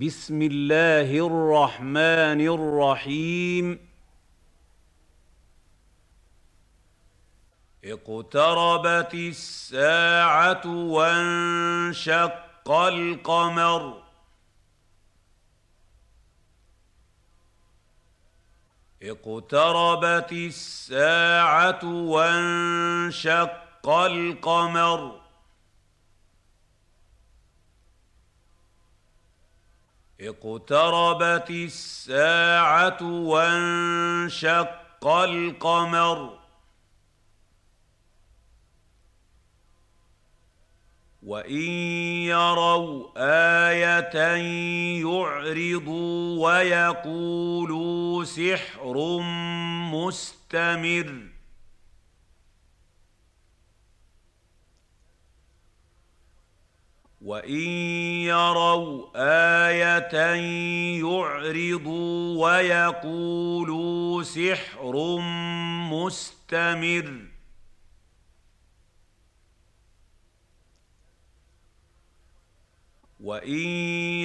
بسم الله الرحمن الرحيم. اقتربت الساعة وانشق القمر. اقتربت الساعة وانشق القمر. اقتربت الساعة وانشق القمر. وإن يروا آية يعرضوا ويقولوا سحر مستمر. وان يروا إيه يعرضوا ويقولوا سحر مستمر وان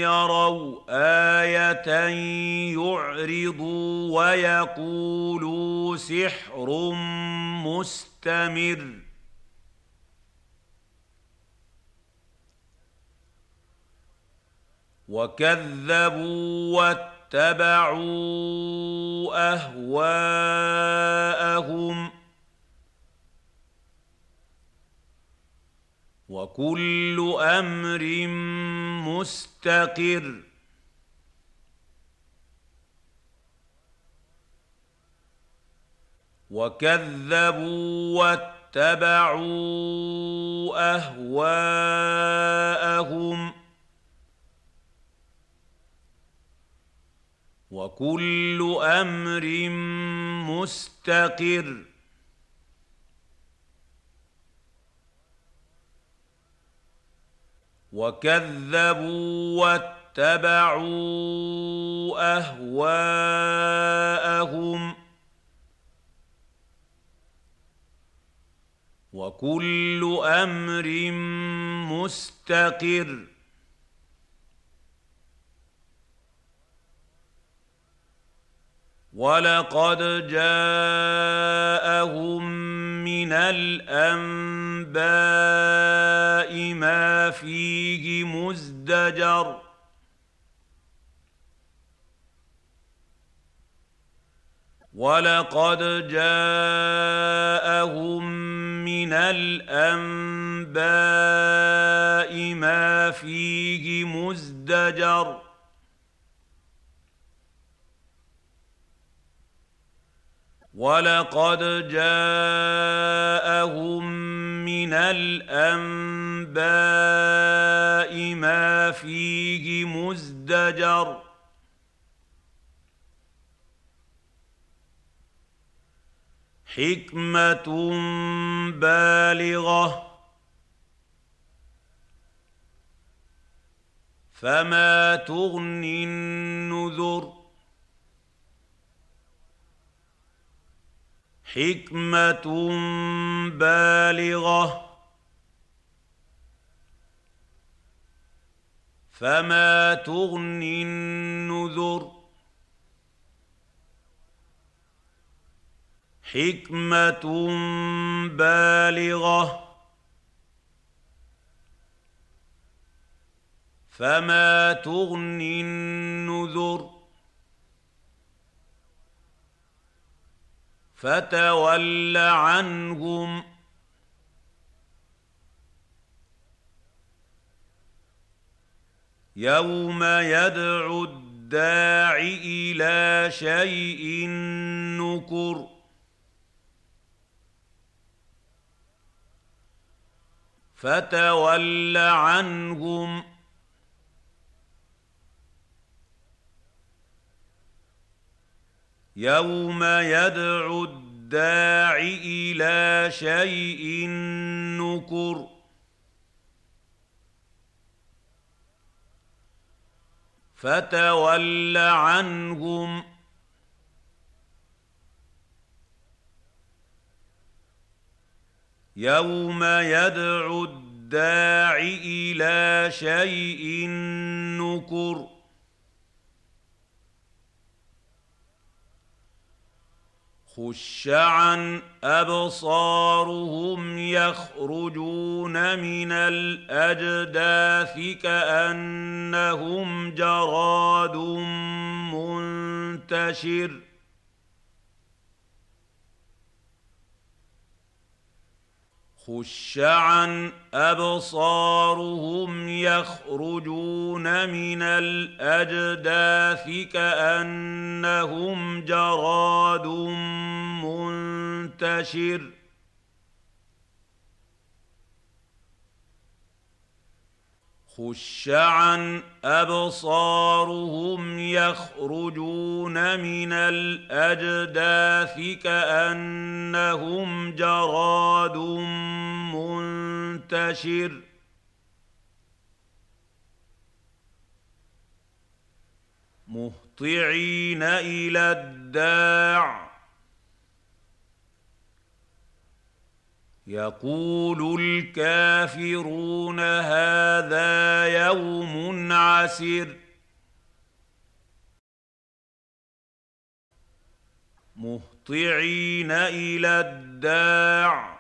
يروا إيه يعرضوا ويقولوا سحر مستمر وكذبوا واتبعوا اهواءهم وكل أمر مستقر وكذبوا واتبعوا اهواءهم وكل أمر مستقر. وكذبوا واتبعوا أهواءهم. وكل أمر مستقر. ولقد جاءهم من الانباء ما فيه مزدجر ولقد جاءهم من الانباء ما فيه مزدجر ولقد جاءهم من الانباء ما فيه مزدجر حكمه بالغه فما تغني النذر حكمة بالغة. فما تغني النذر. حكمة بالغة. فما تغني النذر. فتول عنهم. يوم يدعو الداع إلى شيء نكر. فتول عنهم. يوم يدعو الداع إلى شيء نكر. فتول عنهم. يوم يدعو الداع إلى شيء نكر. خش عن ابصارهم يخرجون من الاجداث كانهم جراد منتشر خش عن ابصارهم يخرجون من الاجداث كانهم جراد منتشر خش عن ابصارهم يخرجون من الاجداث كانهم جراد منتشر مهطعين إلى الداع يقول الكافرون هذا يوم عسر مهطعين إلى الداع.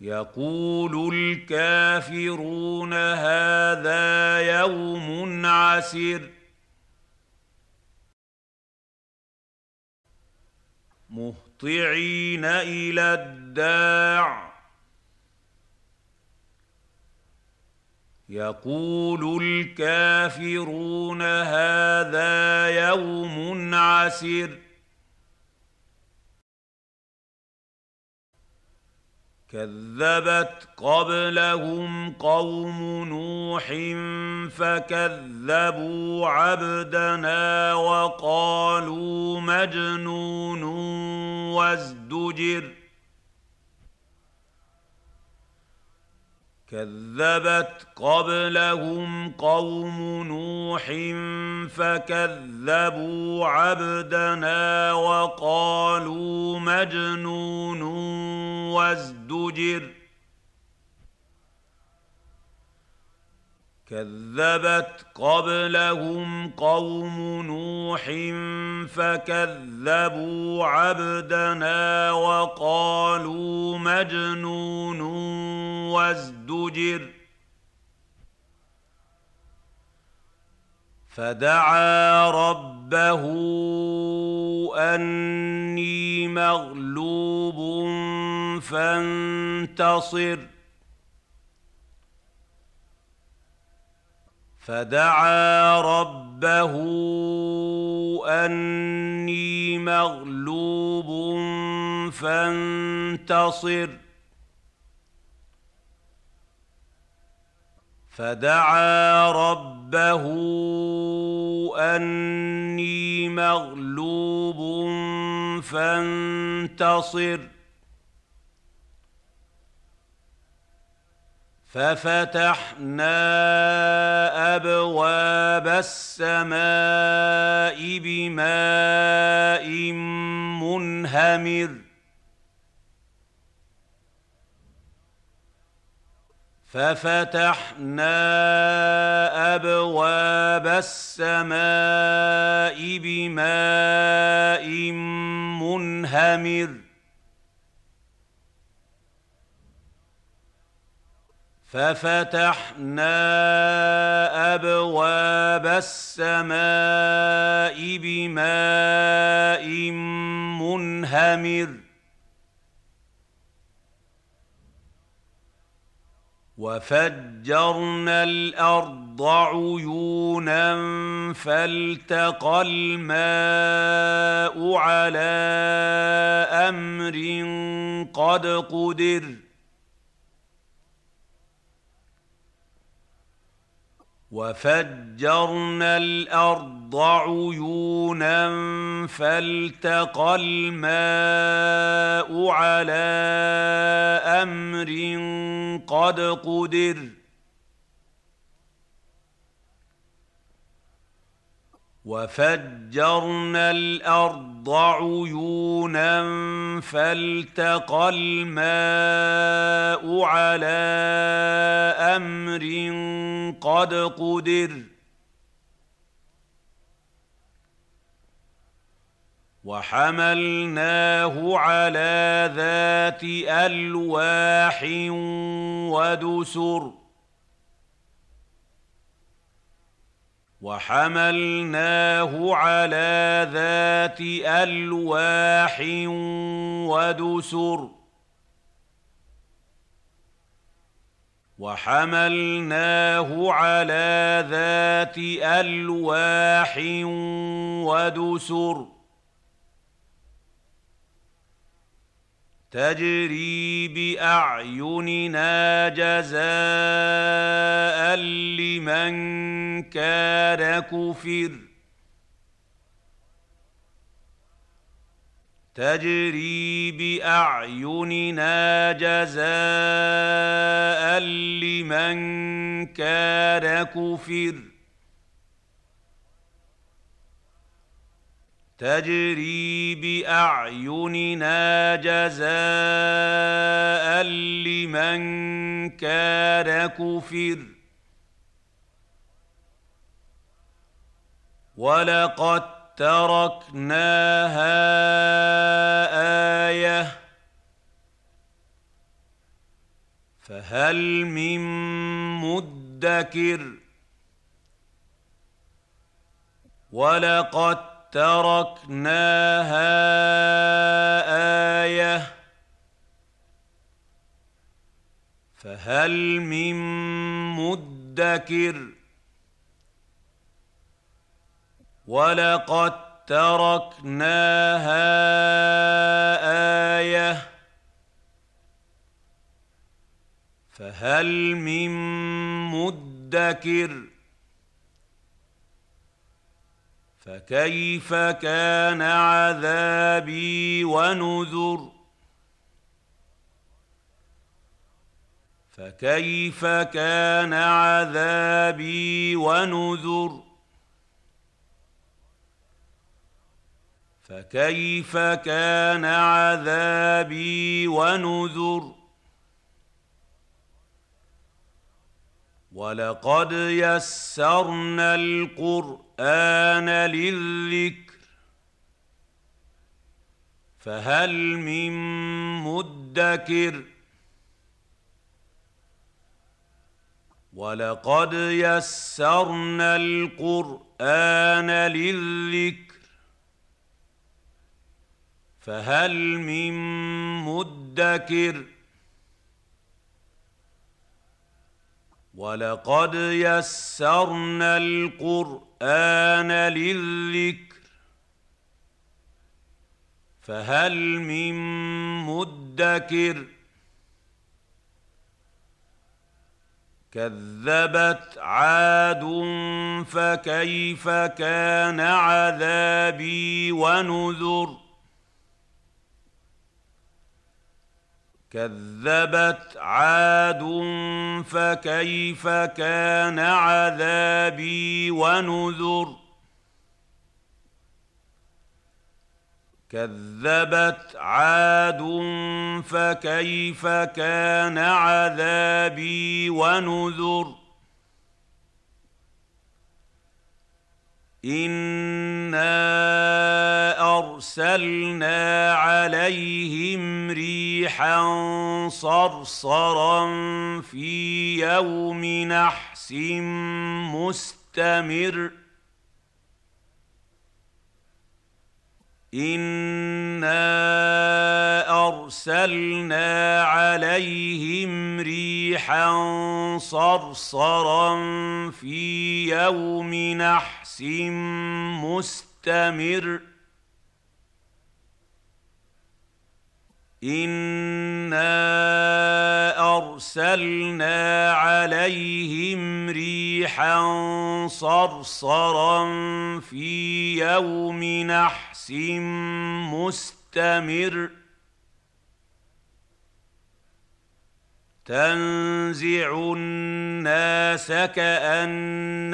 يقول الكافرون هذا يوم عسر مهطعين إلى الداع يقول الكافرون هذا يوم عسر كذبت قبلهم قوم نوح فكذبوا عبدنا وقالوا مجنون وازدجر كذبت قبلهم قوم نوح فكذبوا عبدنا وقالوا مجنون وازدجر كذبت قبلهم قوم نوح فكذبوا عبدنا وقالوا مجنون وازدجر فدعا ربه أني مغلوب فانتصر فدعا ربه أني مغلوب فانتصر. فدعا ربه أني مغلوب فانتصر. ففتحنا أبواب السماء بماء منهمر. ففتحنا أبواب السماء بماء منهمر. ففتحنا أبواب السماء بماء منهمر. وفجرنا الأرض عيونا فالتقى الماء على أمر قد قدر. وفجرنا الأرض عيونا فالتقى الماء على أمر قد قدر. وفجرنا الأرض عيونا فالتقى الماء على أمر قد قدر. وحملناه على ذات ألواح ودسر. وحملناه على ذات ألواح ودسر وحملناه على ذات ألواح ودسر تجري بأعيننا جزاء لمن كان كفر. تجري بأعيننا جزاء لمن كان كفر. تجري بأعيننا جزاء لمن كان كفر. ولقد تركناها إيه فهل من مدكر ولقد تركناها إيه فهل من مدكر ولقد تركناها إيه فهل من مدكر فكيف كان عذابي ونذر فكيف كان عذابي ونذر فكيف كان عذابي ونذر؟ ولقد يسرنا القرآن للذكر فهل من مدكر؟ ولقد يسرنا القرآن للذكر فهل من مدكر ولقد يسرنا القرآن للذكر فهل من مدكر كذبت عاد فكيف كان عذابي ونذر كذبت عاد فكيف كان عذابي ونذر كذبت عاد فكيف كان عذابي ونذر انا ارسلنا عليهم ريحا صرصرا في يوم نحس مستمر انا ارسلنا عليهم ريحا صرصرا في يوم نحس مستمر. انا ارسلنا عليهم ريحا صرصرا في يوم نحس مستمر. تنزع الناس كأنهم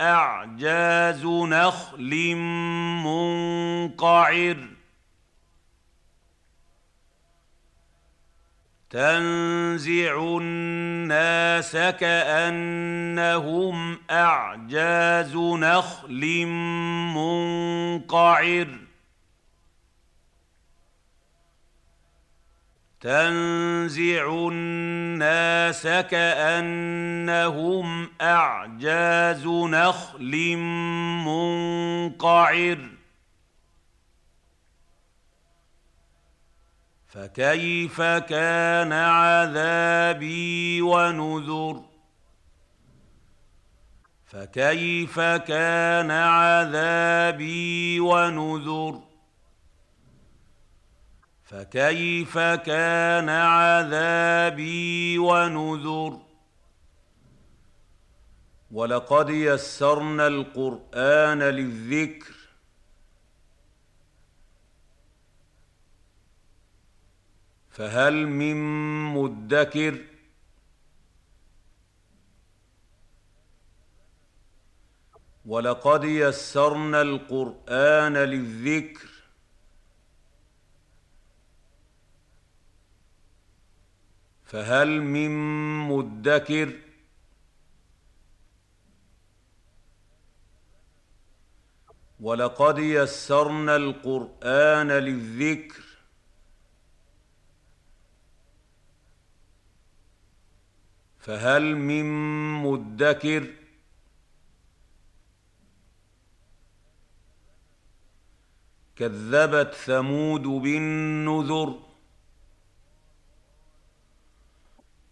أعجاز نخل منقعر. تنزع الناس كأنهم أعجاز نخل منقعر. تنزع الناس كأنهم أعجاز نخل منقعر. فكيف كان عذابي ونذر؟ فكيف كان عذابي ونذر؟ فكيف كان عذابي ونذر؟ ولقد يسرنا القرآن للذكر. فهل من مدكر؟ ولقد يسرنا القرآن للذكر. فهل من مدكر؟ ولقد يسرنا القرآن للذكر. فهل من مدكر؟ كذبت ثمود بالنذر.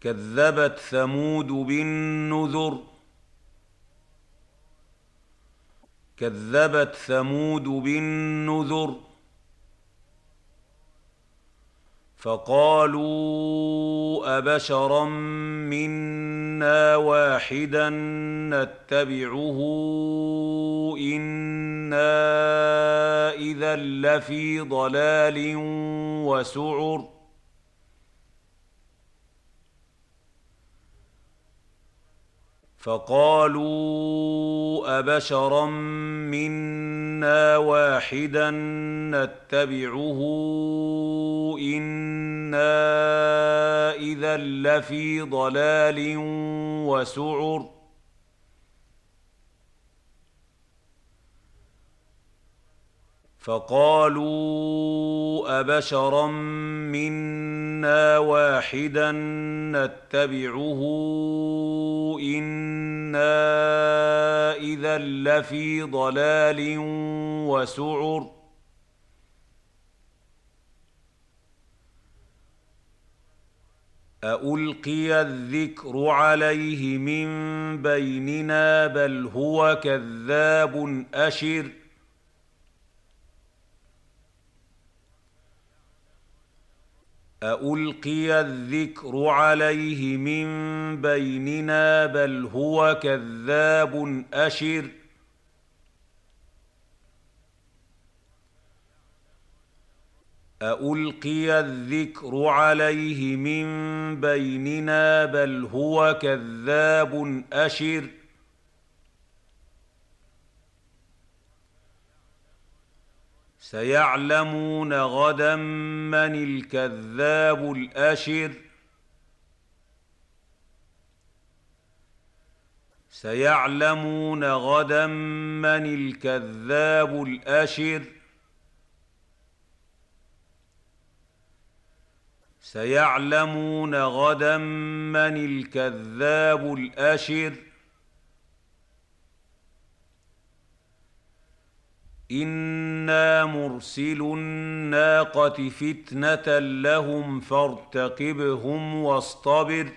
كذبت ثمود بالنذر. كذبت ثمود بالنذر. فقالوا أبشرا منا واحدا نتبعه. إنا إذا لفي ضلال وسعر. فقالوا أبشرا منا واحدا نتبعه إنا إذا لفي ضلال وسعر فقالوا أبشرا منا واحدا نتبعه إنا إذا لفي ضلال وسعر. ألقي الذكر عليه من بيننا بل هو كذاب أشر ۖ ألقي الذكر عليه من بيننا بل هو كذاب أشر ألقي الذكر عليه من بيننا بل هو كذاب أشر سيعلمون غدا من الكذاب الأشر. سيعلمون غدا من الكذاب الأشر. سيعلمون غدا من الكذاب الأشر. أنا مرسل الناقه فتنه لهم فارتقبهم واصطبر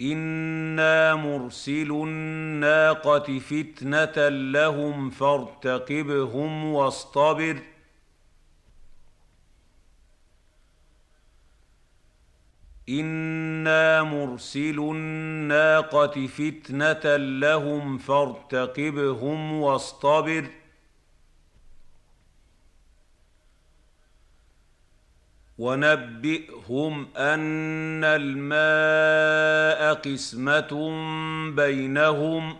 أنا مرسل الناقه فتنه لهم فارتقبهم واصطبر أنا مرسل الناقه فتنه لهم فارتقبهم واصطبر ونبئهم ان الماء قسمه بينهم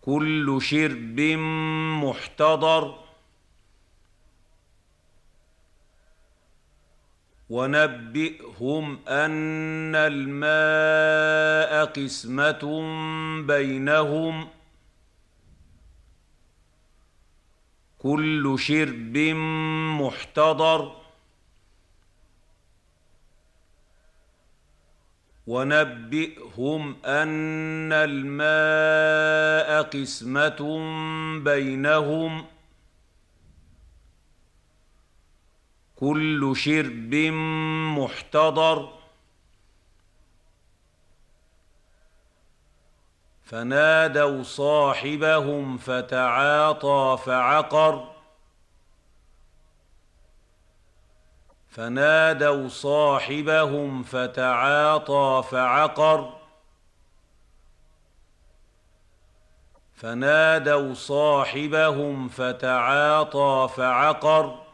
كل شرب محتضر ونبئهم أن الماء قسمة بينهم. كل شرب محتضر. ونبئهم أن الماء قسمة بينهم. كل شرب محتضر. فنادوا صاحبهم فتعاطى فعقر. فنادوا صاحبهم فتعاطى فعقر. فنادوا صاحبهم فتعاطى فعقر.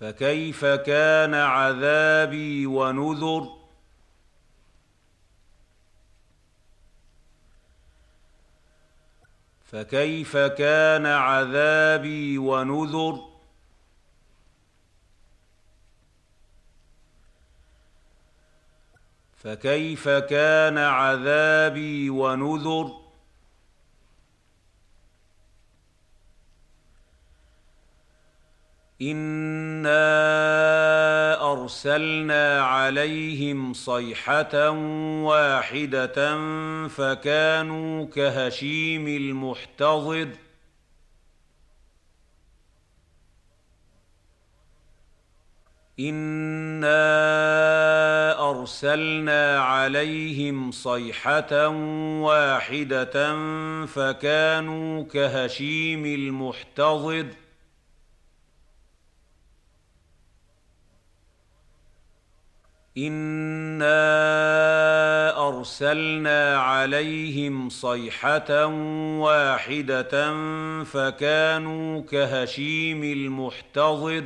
فكيف كان عذابي ونذر؟ فكيف كان عذابي ونذر؟ فكيف كان عذابي ونذر؟ انا ارسلنا عليهم صيحه واحدة فكانوا كهشيم المحتضر انا ارسلنا عليهم صيحه واحدة فكانوا كهشيم المحتضر انا ارسلنا عليهم صيحه واحدة فكانوا كهشيم المحتضر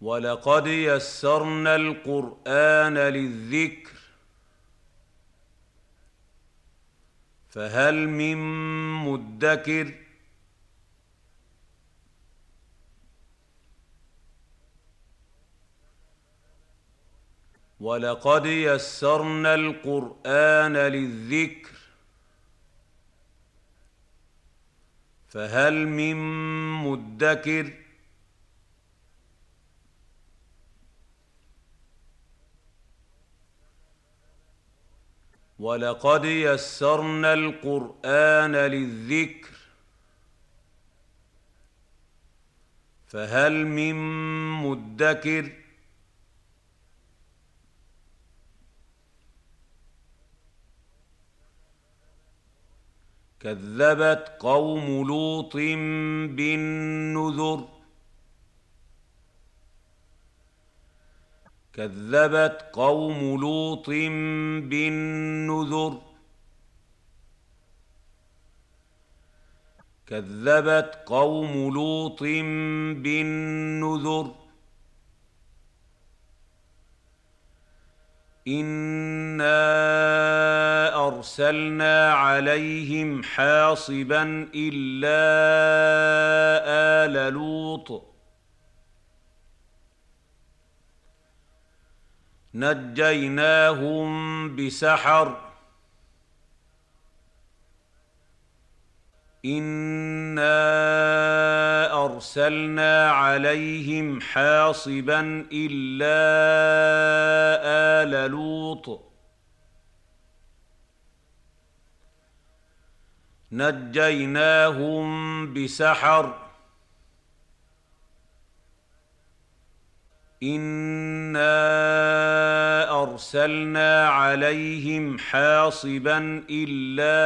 ولقد يسرنا القران للذكر فهل من مدكر ولقد يسرنا القرآن للذكر فهل من مدكر؟ ولقد يسرنا القرآن للذكر فهل من مدكر؟ كذبت قوم لوط بالنذر. كذبت قوم لوط بالنذر. كذبت قوم لوط بالنذر. انا ارسلنا عليهم حاصبا الا ال لوط. نجيناهم بسحر. انا ارسلنا عليهم حاصبا الا ال لوط. نجيناهم بسحر. انا ارسلنا عليهم حاصبا الا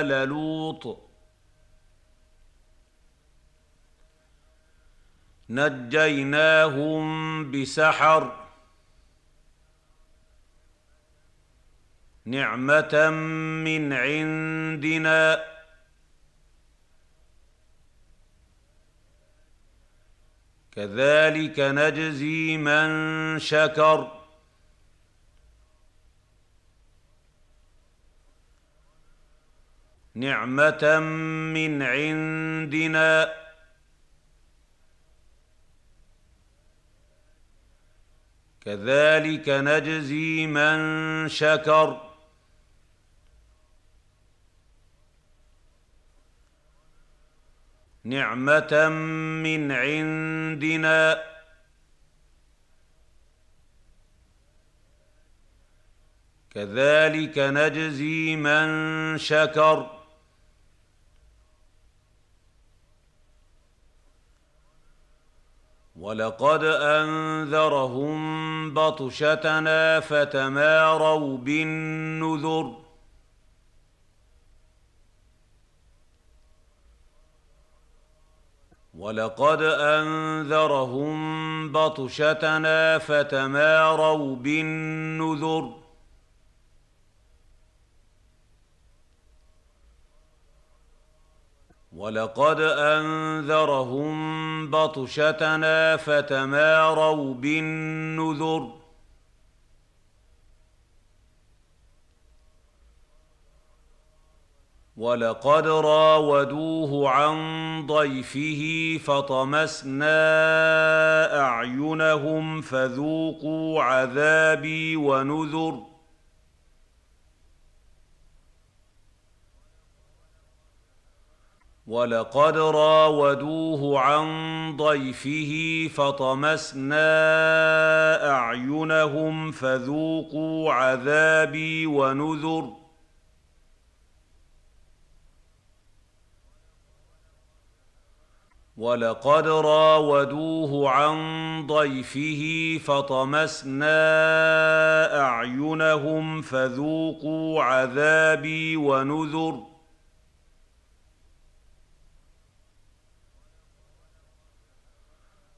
ال لوط. نجيناهم بسحر. نعمه من عندنا. كذلك نجزي من شكر. نعمة من عندنا. كذلك نجزي من شكر. نعمة من عندنا. كذلك نجزي من شكر. ولقد أنذرهم بطشتنا فتماروا بالنذر. ولقد أنذرهم بطشتنا فتماروا بالنذر. ولقد أنذرهم بطشتنا فتماروا بالنذر. ولقد راودوه عن ضيفه فطمسنا اعينهم فذوقوا عذابي ونذر ولقد راودوه عن ضيفه فطمسنا اعينهم فذوقوا عذابي ونذر ولقد راودوه عن ضيفه فطمسنا اعينهم فذوقوا عذابي ونذر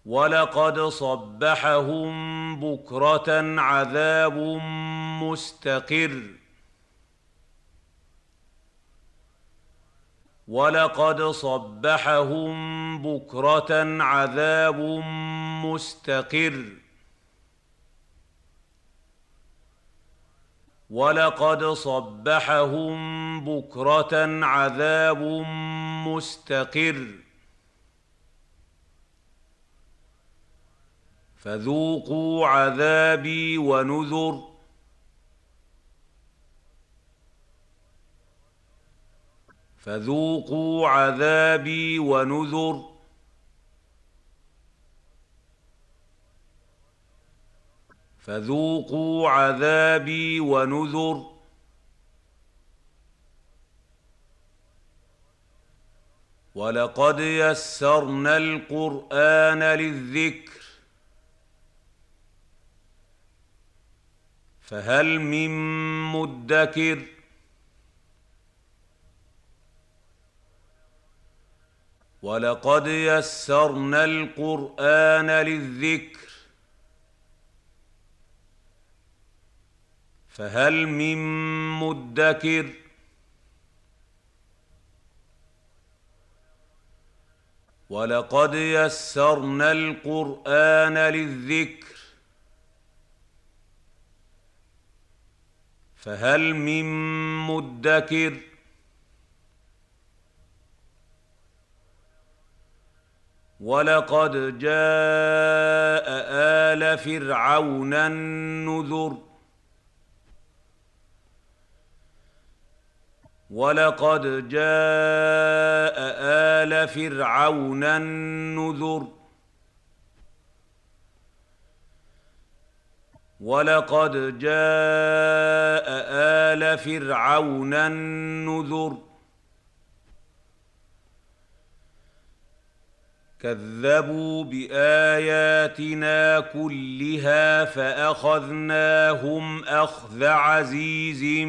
ولقد صبحهم بكره عذاب مستقر ولقد صبحهم بكرة عذاب مستقر. ولقد صبحهم بكرة عذاب مستقر. فذوقوا عذابي ونذر فذوقوا عذابي ونذر. فذوقوا عذابي ونذر. ولقد يسرنا القرآن للذكر. فهل من مدكر؟ ولقد يسرنا القرآن للذكر فهل من مدكر؟ ولقد يسرنا القرآن للذكر فهل من مدكر؟ ولقد جاء ال فرعون النذر ولقد جاء ال فرعون النذر ولقد جاء ال فرعون النذر كذبوا بآياتنا كلها فأخذناهم أخذ عزيز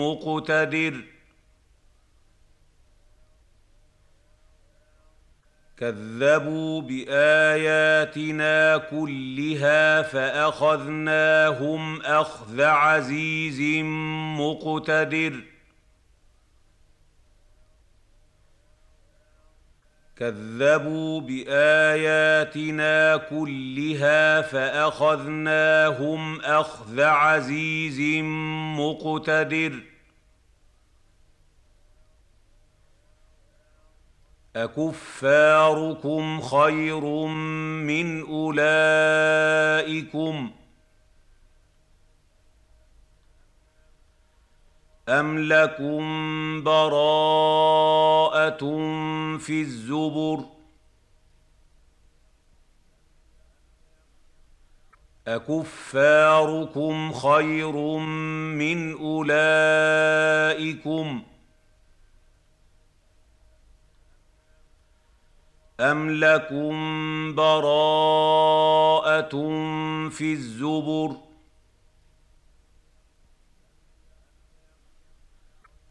مقتدر. كذبوا بآياتنا كلها فأخذناهم أخذ عزيز مقتدر. كذبوا بآياتنا كلها فأخذناهم أخذ عزيز مقتدر. أكفاركم خير من أولئكم؟ أم لكم براءة في الزبر أكفاركم خير من أولئكم أم لكم براءة في الزبر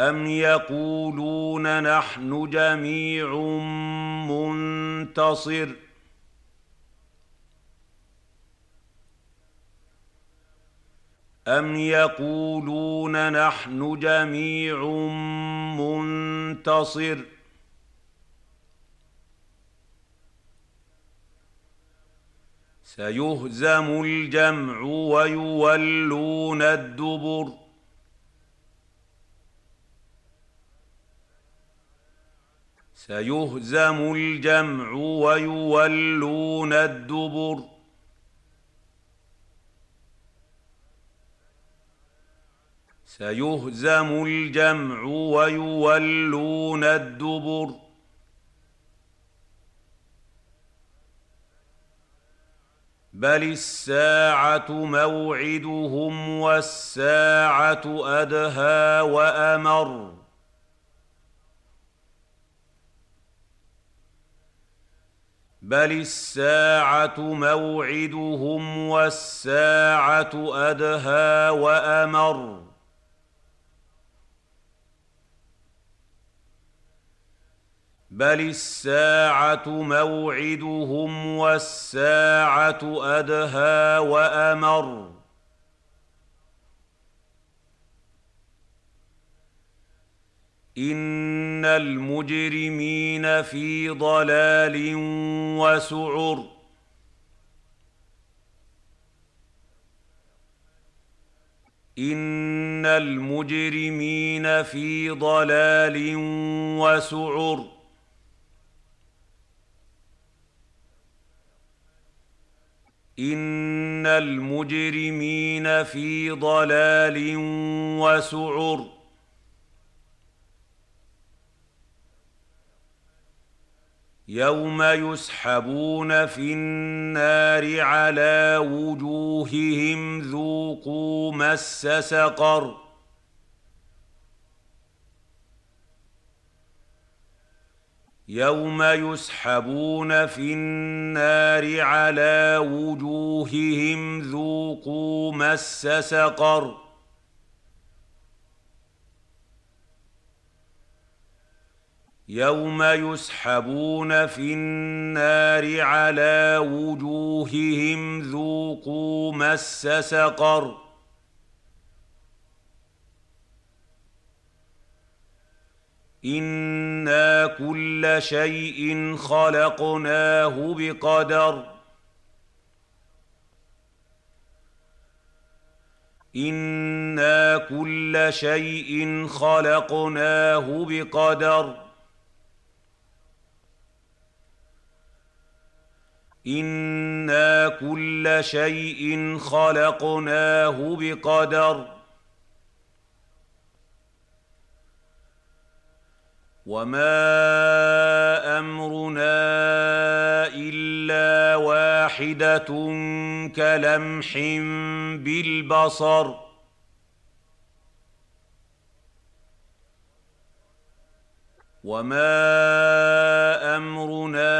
أم يقولون نحن جميع منتصر أم يقولون نحن جميع منتصر سيهزم الجمع ويولون الدبر سيهزم الجمع ويولون الدبر. سيهزم الجمع ويولون الدبر. بل الساعة موعدهم والساعة أدهى وأمر. بل الساعة موعدهم والساعة ادهى وامر بل الساعة موعدهم والساعة ادهى وامر ان المجرمين في ضلال وسعر ان المجرمين في ضلال وسعر ان المجرمين في ضلال وسعر يوم يسحبون في النار على وجوههم ذوقوا مس سقر. يوم يسحبون في النار على وجوههم ذوقوا مس سقر. يوم يسحبون في النار على وجوههم ذوقوا مس سقر. أنا كل شيء خلقناه بقدر. أنا كل شيء خلقناه بقدر. أنا كل شيء خلقناه بقدر وما امرنا الا واحدة كلمح بالبصر وما امرنا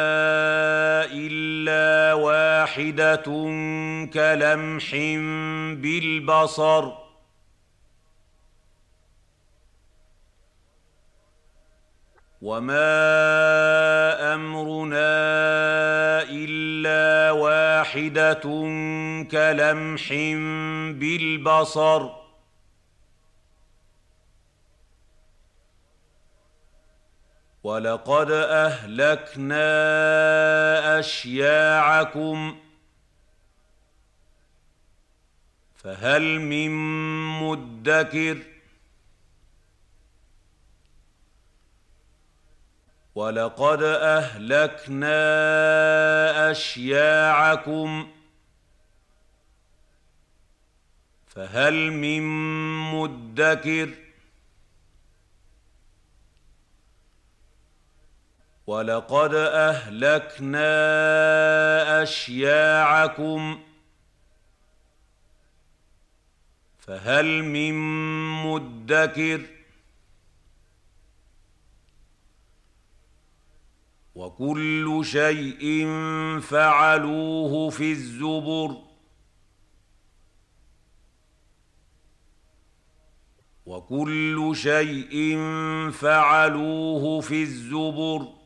الا واحدة كلمح بالبصر وما امرنا الا واحدة كلمح بالبصر ولقد أهلكنا أشياعكم فهل من مدكر ولقد أهلكنا أشياعكم فهل من مدكر ولقد أهلكنا أشياعكم فهل من مدكر وكل شيء فعلوه في الزبر وكل شيء فعلوه في الزبر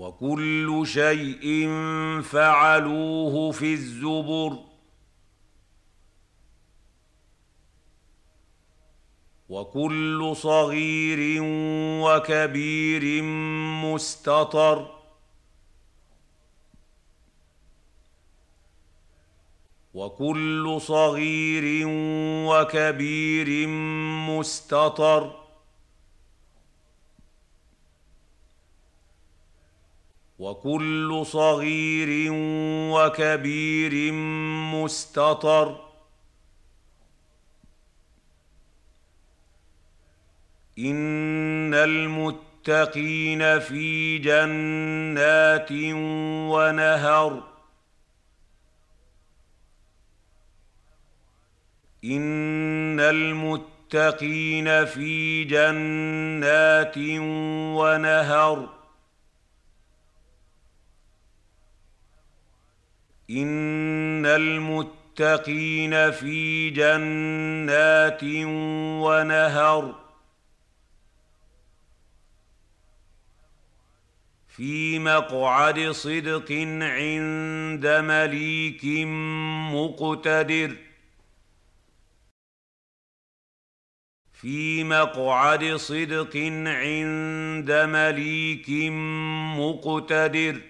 وكل شيء فعلوه في الزبر. وكل صغير وكبير مستطر. وكل صغير وكبير مستطر. وكل صغير وكبير مستطر. إن المتقين في جنات ونهر. إن المتقين في جنات ونهر. إن المتقين في جنات ونهر في مقعد صدق عند مليك مقتدر في مقعد صدق عند مليك مقتدر